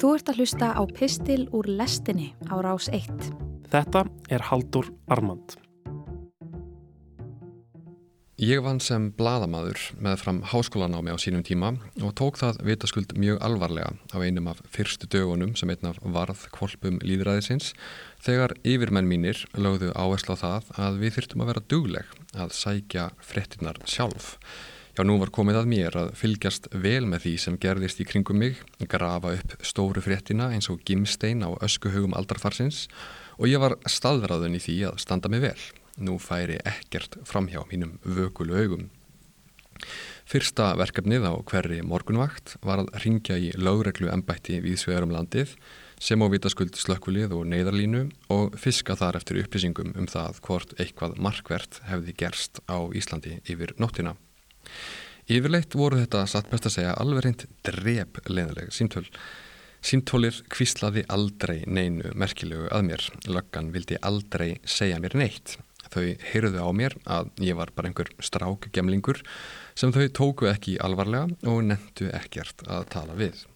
Þú ert að hlusta á Pistil úr lestinni á rás 1. Þetta er Haldur Armand. Ég vann sem bladamadur með fram háskólanámi á sínum tíma og tók það vitaskuld mjög alvarlega á einum af fyrstu dögunum sem einn af varð kvolpum líðræðisins þegar yfirmenn mínir lögðu áherslu á það að við þyrtum að vera dugleg að sækja frettinnar sjálf. Já, nú var komið að mér að fylgjast vel með því sem gerðist í kringum mig, grafa upp stóru fréttina eins og gimstein á öskuhugum aldarfarsins og ég var staðraðun í því að standa mig vel. Nú færi ekkert framhjá mínum vökulu augum. Fyrsta verkefnið á hverri morgunvakt var að ringja í lögreglu ennbætti við svegarum landið sem á vitaskuld slökkulið og neyðarlínu og fiska þar eftir upplýsingum um það hvort eitthvað markvert hefði gerst á Íslandi yfir nóttina. Yfirleitt voru þetta satt best að segja alveg reynd drep leðileg símtöl. Símtólir kvíslaði aldrei neinu merkilegu að mér. Löggan vildi aldrei segja mér neitt. Þau heyrðu á mér að ég var bara einhver strákgemlingur sem þau tóku ekki alvarlega og nendu ekkert að tala við.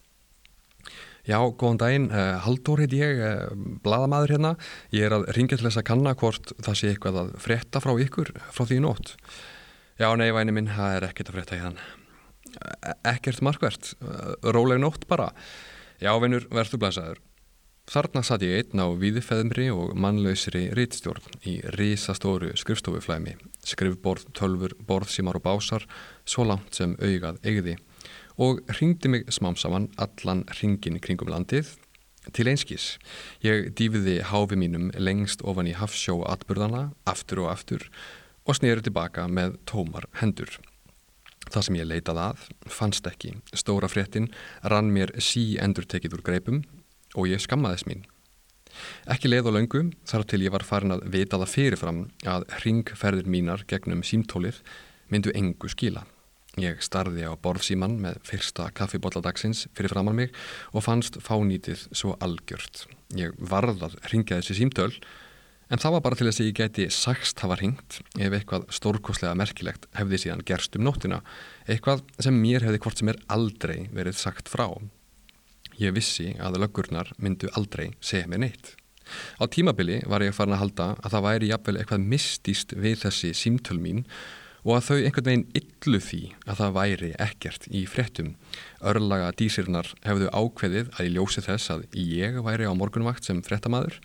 Já, góðan daginn, uh, Haldur heit ég, uh, bladamadur hérna. Ég er að ringja til þess að kanna hvort það sé eitthvað að frétta frá ykkur frá því nótt. Já, nei, væni minn, það er ekkert að frétta hérna. Ekkert markvert, róleg nótt bara. Já, vinnur, verður blæsaður. Þarna satt ég einn á víðifeðmri og mannlausri rítstjórn í risastóru skrifstofuflæmi, skrifborð, tölfur, borðsímar og básar, svo langt sem augað eigði og ringdi mig smám saman allan ringin kringum landið til einskís. Ég dýfiði háfi mínum lengst ofan í hafsjó atburðana, aftur og aftur og snýru tilbaka með tómar hendur. Það sem ég leitað að fannst ekki. Stóra fréttin rann mér sí endur tekið úr greipum og ég skammaðis mín. Ekki leið og löngu þar til ég var farin að vita það fyrirfram að ringferðir mínar gegnum símtólir myndu engu skila. Ég starði á borðsíman með fyrsta kaffibotladagssins fyrir framann mig og fannst fánítið svo algjört. Ég varðað ringja þessi símtöl En það var bara til þess að ég geti sagst hafa ringt ef eitthvað stórkoslega merkilegt hefði síðan gerst um nóttina, eitthvað sem mér hefði hvort sem er aldrei verið sagt frá. Ég vissi að löggurnar myndu aldrei segja mér neitt. Á tímabili var ég farin að halda að það væri jafnvel eitthvað mistýst við þessi símtöl mín og að þau einhvern veginn yllu því að það væri ekkert í fréttum. Örlaga dísirnar hefðu ákveðið að ég ljósi þess að ég væri á morgunvakt sem fréttamaður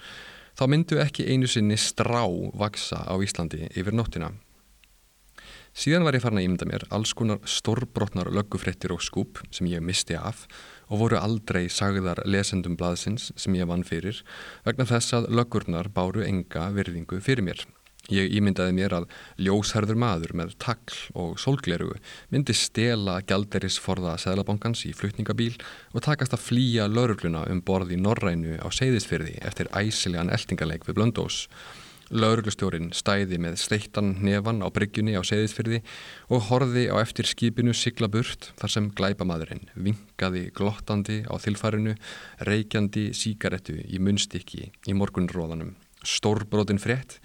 þá myndu ekki einu sinni strá vaksa á Íslandi yfir nóttina. Síðan var ég farin að ímynda mér alls konar stórbrotnar löggufrettir og skúp sem ég misti af og voru aldrei sagðar lesendum blaðsins sem ég vann fyrir vegna þess að löggurnar báru enga virðingu fyrir mér. Ég ímyndaði mér að ljósherður maður með takl og sólglerugu myndi stela gjalderisforða Sæðlabankans í flutningabíl og takast að flýja laurugluna um borð í Norrænu á Seyðisfyrði eftir æsilegan eltingaleik við Blöndós. Lauruglustjórin stæði með steittan nefan á bryggjunni á Seyðisfyrði og horði á eftir skipinu sigla burt þar sem glæpamadurinn vingaði glottandi á þilfarinu, reykjandi síkaretu í munstykki í morgunróðanum. Stórbrotin frétt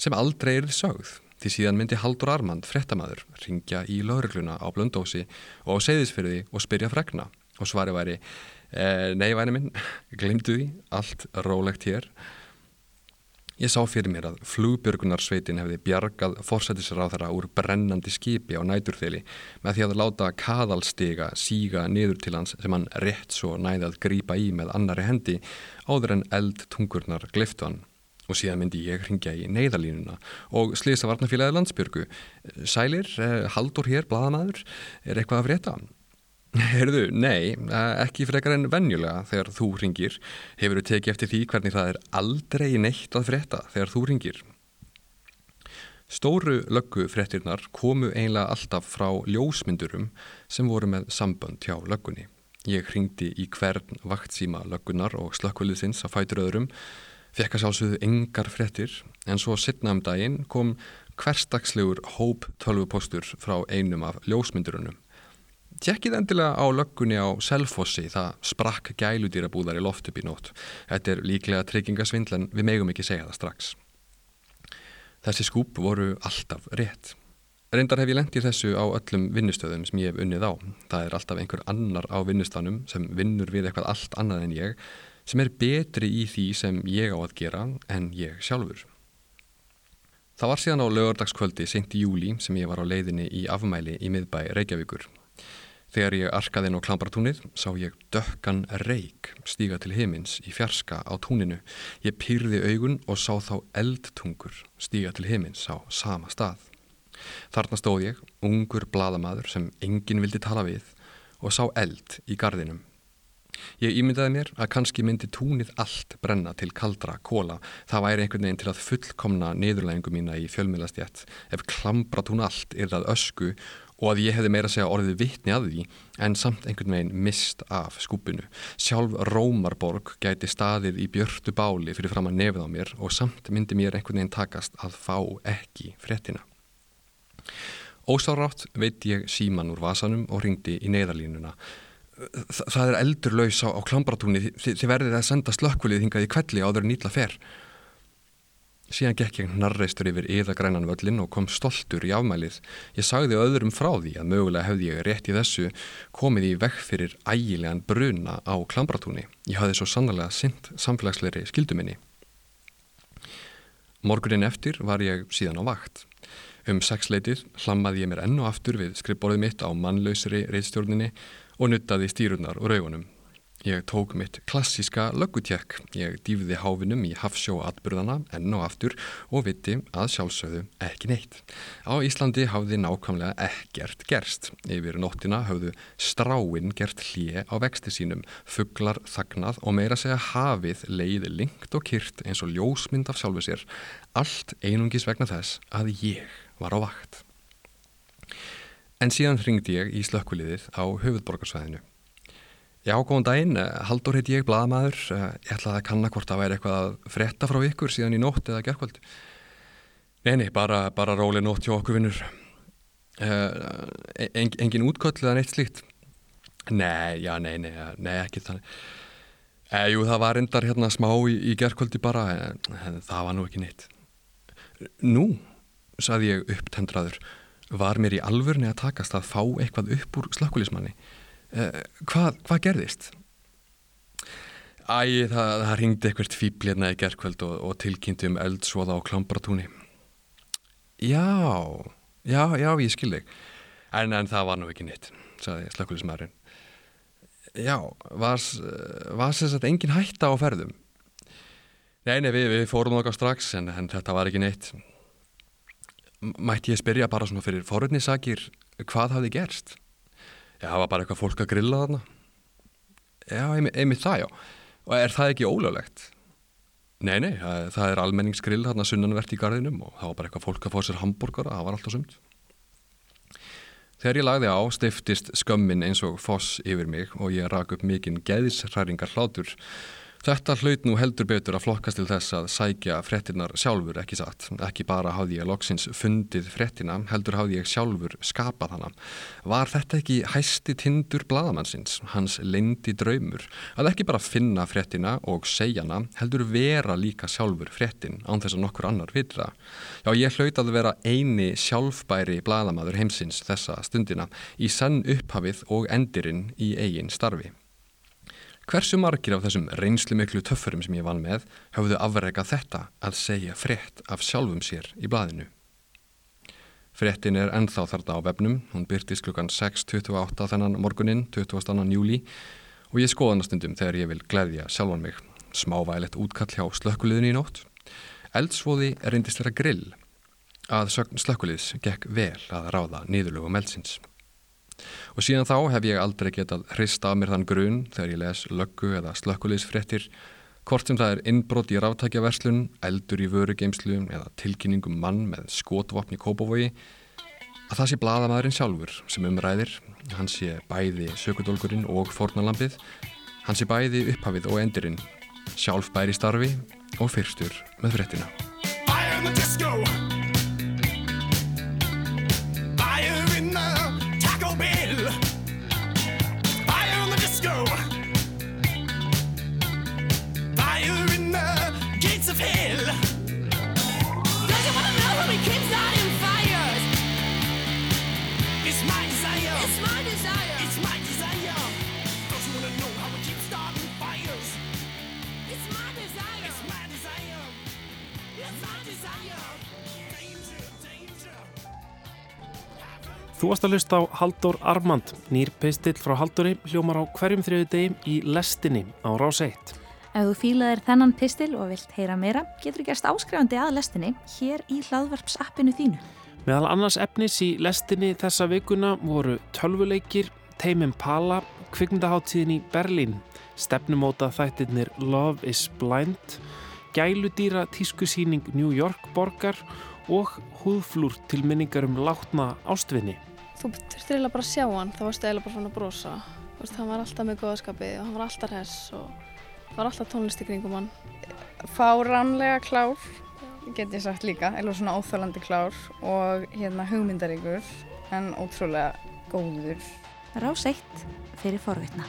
sem aldrei er sögð því síðan myndi Haldur Armand, frettamæður, ringja í laurugluna á blöndósi og á seyðisfyrði og spyrja fregna og svari væri e, Nei, væni minn, glimtu því, allt rólegt hér. Ég sá fyrir mér að flugbjörgunarsveitin hefði bjargað forsætisráðara úr brennandi skipi á næturþeli með því að láta kaðalstiga síga niður til hans sem hann rétt svo næði að grýpa í með annari hendi áður en eld tungurnar gliftu hann og síðan myndi ég ringja í neyðalínuna og slisa varnafélagi landsbyrgu Sælir, eh, haldur hér, bladamæður er eitthvað að frétta? Herðu, nei, eh, ekki frekar en venjulega þegar þú ringir hefur þú tekið eftir því hvernig það er aldrei neitt að frétta þegar þú ringir Stóru löggu fréttirnar komu einlega alltaf frá ljósmyndurum sem voru með sambönd hjá löggunni. Ég ringdi í hvern vaktsíma löggunar og slökkvöliðsins að fætur öðrum fekk að sjálfsögðu engar frettir en svo sittna um daginn kom hverstagslegur hóp tölvupostur frá einum af ljósmyndurunum. Tjekkið endilega á löggunni á Selfossi það sprakk gæludýrabúðar í loft upp í nótt. Þetta er líklega tryggingasvindl en við megum ekki segja það strax. Þessi skúp voru alltaf rétt. Reyndar hef ég lengt í þessu á öllum vinnustöðum sem ég hef unnið á. Það er alltaf einhver annar á vinnustanum sem vinnur við eitthvað allt annað en ég sem er betri í því sem ég á að gera en ég sjálfur. Það var síðan á lögardagskvöldi sent í júli sem ég var á leiðinni í afmæli í miðbæ Reykjavíkur. Þegar ég arkaði inn á klambartúnið sá ég dökkan reik stíga til himins í fjarska á túninu. Ég pýrði augun og sá þá eldtungur stíga til himins á sama stað. Þarna stóð ég, ungur bladamadur sem enginn vildi tala við og sá eld í gardinum. Ég ímyndaði mér að kannski myndi túnið allt brenna til kaldra kóla. Það væri einhvern veginn til að fullkomna niðurlægingu mína í fjölmiðlastjætt ef klambra tún allt er það ösku og að ég hefði meira að segja orðið vittni að því en samt einhvern veginn mist af skúpinu. Sjálf Rómarborg gæti staðið í björtu báli fyrir fram að nefið á mér og samt myndi mér einhvern veginn takast að fá ekki fréttina. Ósárátt veit ég síman úr vasanum og ringdi í neyðarlínuna. Það er eldur laus á, á klambratúni, þið, þið verðið að senda slökkvölið hingað í kvelli áður nýtla fer. Síðan gekk ég narreistur yfir yðagrænan völlin og kom stoltur í afmælið. Ég sagði öðrum frá því að mögulega hefði ég rétt í þessu komið í vekk fyrir ægilegan bruna á klambratúni. Ég hafði svo sannlega synt samfélagsleiri skilduminni. Morgunin eftir var ég síðan á vakt. Um sexleitið hlammaði ég mér enn og aftur við skrifborðið mitt á mannlausri reyðstjórninni og nuttaði stýrunar og raugunum. Ég tók mitt klassíska löggutjekk. Ég dýfði háfinum í hafsjóatburðana enn og aftur og viti að sjálfsögðu ekki neitt. Á Íslandi hafði nákvæmlega ekkert gerst. Yfir nóttina hafðu stráinn gert hlje á vexti sínum, fugglar þagnað og meira segja hafið leiði lingt og kyrt eins og ljósmynd af sjálfu sér. Allt einungis vegna þess að ég var á vakt. En síðan hringdi ég í slökkuliðið á höfuðborgarsvæðinu. Já, góðan daginn, Haldur heiti ég, bladamæður, ég ætlaði að kanna hvort það væri eitthvað að fretta frá ykkur síðan í nótt eða gerðkvöld. Nei, nei, bara, bara róli nótt hjá okkur vinnur. Uh, en, engin útköll eða neitt slíkt? Nei, já, nei, nei, nei, ekki þannig. Eh, jú, það var endar hérna smá í, í gerðkvöldi bara, en, en það var nú ekki neitt. Nú? saði ég upptendraður, var mér í alvörni að takast að fá eitthvað upp úr slökkulismanni. Eh, hvað, hvað gerðist? Æ, það, það ringdi eitthvað fýblirna í gerðkvöld og, og tilkynnti um eldsvoða á klámbratúni. Já, já, já, ég skilði. En, en það var nú ekki nýtt, saði slökkulismærin. Já, var þess að engin hætta á ferðum? Nei, nei, við, við fórum okkar strax en, en þetta var ekki neitt mætti ég spyrja bara svona fyrir forutnisakir hvað hafði gerst? Já, það var bara eitthvað fólk að grilla þarna. Já, einmitt, einmitt það já. Og er það ekki ólöglegt? Nei, nei, það, það er almenningsgrill þarna sunnanvert í gardinum og það var bara eitthvað fólk að fá sér hambúrgara, það var alltaf sumt. Þegar ég lagði á stiftist skömmin eins og foss yfir mig og ég rak upp mikinn geðisræringar hlátur Þetta hlaut nú heldur betur að flokkast til þess að sækja frettinnar sjálfur ekki satt. Ekki bara hafði ég loksins fundið frettina, heldur hafði ég sjálfur skapað hana. Var þetta ekki hæsti tindur bladamannsins, hans leindi draumur, að ekki bara finna frettina og segja hana, heldur vera líka sjálfur frettin án þess að nokkur annar vitra. Já, ég hlaut að vera eini sjálfbæri bladamadur heimsins þessa stundina í senn upphafið og endirinn í eigin starfi. Hversu margir af þessum reynslu miklu töffurum sem ég vann með hafðu afreikað þetta að segja frétt af sjálfum sér í blaðinu? Fréttin er ennþá þarna á vefnum, hún byrtist klukkan 6.28 þennan morgunin, 22. júli og ég skoðan að stundum þegar ég vil gleyðja sjálfan mig. Smávægilegt útkall hjá slökkuliðinu í nótt. Eldsvoði reyndist vera grill. Að slökkuliðs gekk vel að ráða nýðurlögum eldsins. Og síðan þá hef ég aldrei getað hrist af mér þann grun þegar ég les löggu eða slökkuleysfréttir, hvort sem það er innbrot í ráttækjaverslun, eldur í vörugeimslu eða tilkynningum mann með skotvapni kópavogi, að það sé bladamæðurinn sjálfur sem umræðir, hann sé bæði sökudólgurinn og fornalampið, hann sé bæði upphafið og endurinn, sjálf bæri starfi og fyrstur með fréttina. Þú varst að hlusta á Haldur Armand, nýr pistill frá Halduri, hljómar á hverjum þriðu degi í lestinni á Rás 1. Ef þú fílaðir þennan pistil og vilt heyra meira, getur gerst áskrifandi að lestinni hér í hlaðvarpsappinu þínu. Meðal annars efnis í lestinni þessa vikuna voru tölvuleikir, Teimin Pala, kvikmyndaháttíðin í Berlín, stefnumóta þættirnir Love is Blind, gæludýra tískusýning New York borgar og húðflúr til minningar um látna ástvinni. Þú þurftir eiginlega bara að sjá hann, þá varstu eiginlega bara svona að brosa. Veist, hann var alltaf með góðaskapið og hann var alltaf hress og það var alltaf tónlist í kringum hann. Fáránlega klár, get ég sagt líka, eða svona óþálandi klár og hérna hugmyndaríkur en ótrúlega góður. Rás 1 fyrir forvitna.